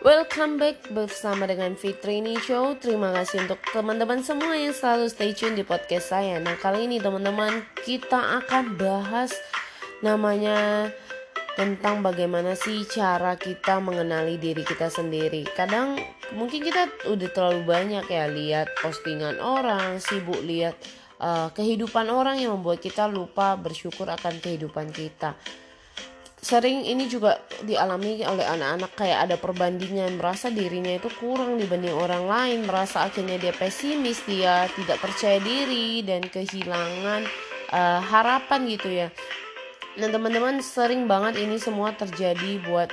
Welcome back bersama dengan Fitrini Show. Terima kasih untuk teman-teman semua yang selalu stay tune di podcast saya. Nah, kali ini teman-teman kita akan bahas namanya tentang bagaimana sih cara kita mengenali diri kita sendiri. Kadang mungkin kita udah terlalu banyak ya lihat postingan orang, sibuk lihat uh, kehidupan orang yang membuat kita lupa bersyukur akan kehidupan kita sering ini juga dialami oleh anak-anak kayak ada perbandingan merasa dirinya itu kurang dibanding orang lain merasa akhirnya dia pesimis dia tidak percaya diri dan kehilangan uh, harapan gitu ya. Nah teman-teman sering banget ini semua terjadi buat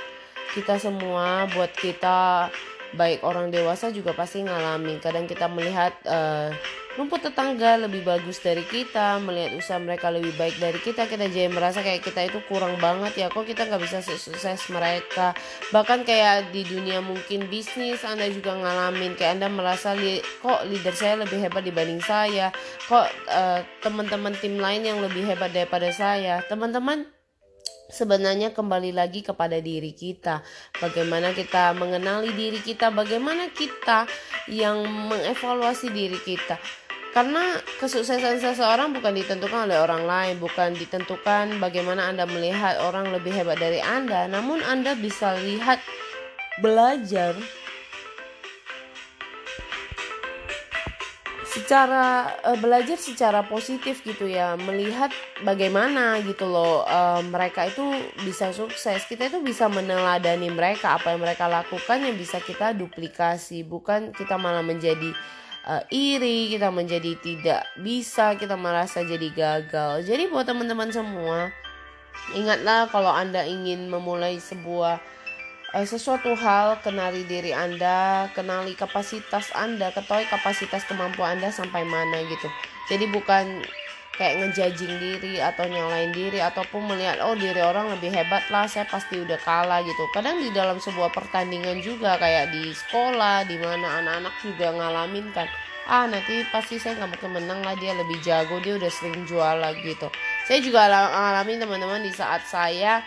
kita semua buat kita baik orang dewasa juga pasti ngalamin. Kadang kita melihat uh, rumput tetangga lebih bagus dari kita melihat usaha mereka lebih baik dari kita kita jadi merasa kayak kita itu kurang banget ya. Kok kita nggak bisa sukses mereka? Bahkan kayak di dunia mungkin bisnis anda juga ngalamin kayak anda merasa kok leader saya lebih hebat dibanding saya? Kok uh, teman-teman tim lain yang lebih hebat daripada saya? Teman-teman sebenarnya kembali lagi kepada diri kita. Bagaimana kita mengenali diri kita, bagaimana kita yang mengevaluasi diri kita karena kesuksesan seseorang bukan ditentukan oleh orang lain, bukan ditentukan bagaimana Anda melihat orang lebih hebat dari Anda, namun Anda bisa lihat belajar secara uh, belajar secara positif gitu ya melihat bagaimana gitu loh uh, mereka itu bisa sukses. Kita itu bisa meneladani mereka apa yang mereka lakukan yang bisa kita duplikasi bukan kita malah menjadi uh, iri, kita menjadi tidak bisa, kita merasa jadi gagal. Jadi buat teman-teman semua, ingatlah kalau Anda ingin memulai sebuah uh, sesuatu hal, kenali diri Anda, kenali kapasitas Anda, ketahui kapasitas kemampuan Anda sampai mana gitu. Jadi bukan kayak ngejajing diri atau nyalain diri ataupun melihat oh diri orang lebih hebat lah saya pasti udah kalah gitu. Kadang di dalam sebuah pertandingan juga kayak di sekolah di mana anak-anak juga ngalamin kan ah nanti pasti saya nggak mungkin menang lah dia lebih jago dia udah sering jualan gitu. Saya juga ngalamin teman-teman di saat saya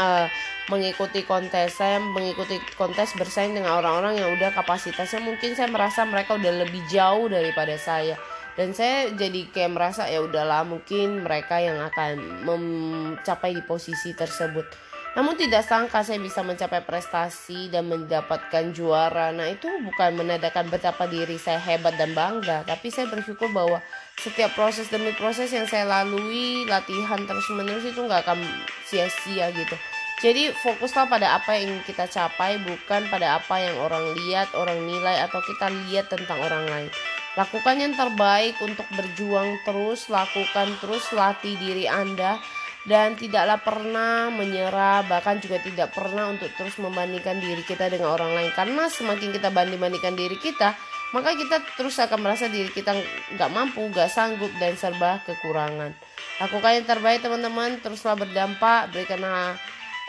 uh, mengikuti kontes saya mengikuti kontes bersaing dengan orang-orang yang udah kapasitasnya mungkin saya merasa mereka udah lebih jauh daripada saya dan saya jadi kayak merasa ya udahlah mungkin mereka yang akan mencapai di posisi tersebut namun tidak sangka saya bisa mencapai prestasi dan mendapatkan juara. Nah itu bukan menandakan betapa diri saya hebat dan bangga. Tapi saya bersyukur bahwa setiap proses demi proses yang saya lalui, latihan terus menerus itu nggak akan sia-sia gitu. Jadi fokuslah pada apa yang kita capai, bukan pada apa yang orang lihat, orang nilai, atau kita lihat tentang orang lain. Lakukan yang terbaik untuk berjuang terus, lakukan terus, latih diri Anda, dan tidaklah pernah menyerah, bahkan juga tidak pernah untuk terus membandingkan diri kita dengan orang lain. Karena semakin kita banding-bandingkan diri kita, maka kita terus akan merasa diri kita nggak mampu, nggak sanggup, dan serba kekurangan. Lakukan yang terbaik teman-teman, teruslah berdampak, berikanlah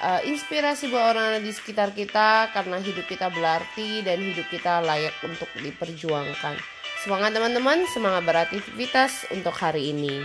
uh, inspirasi buat orang di sekitar kita, karena hidup kita berarti dan hidup kita layak untuk diperjuangkan. Semangat teman-teman, semangat beraktivitas untuk hari ini.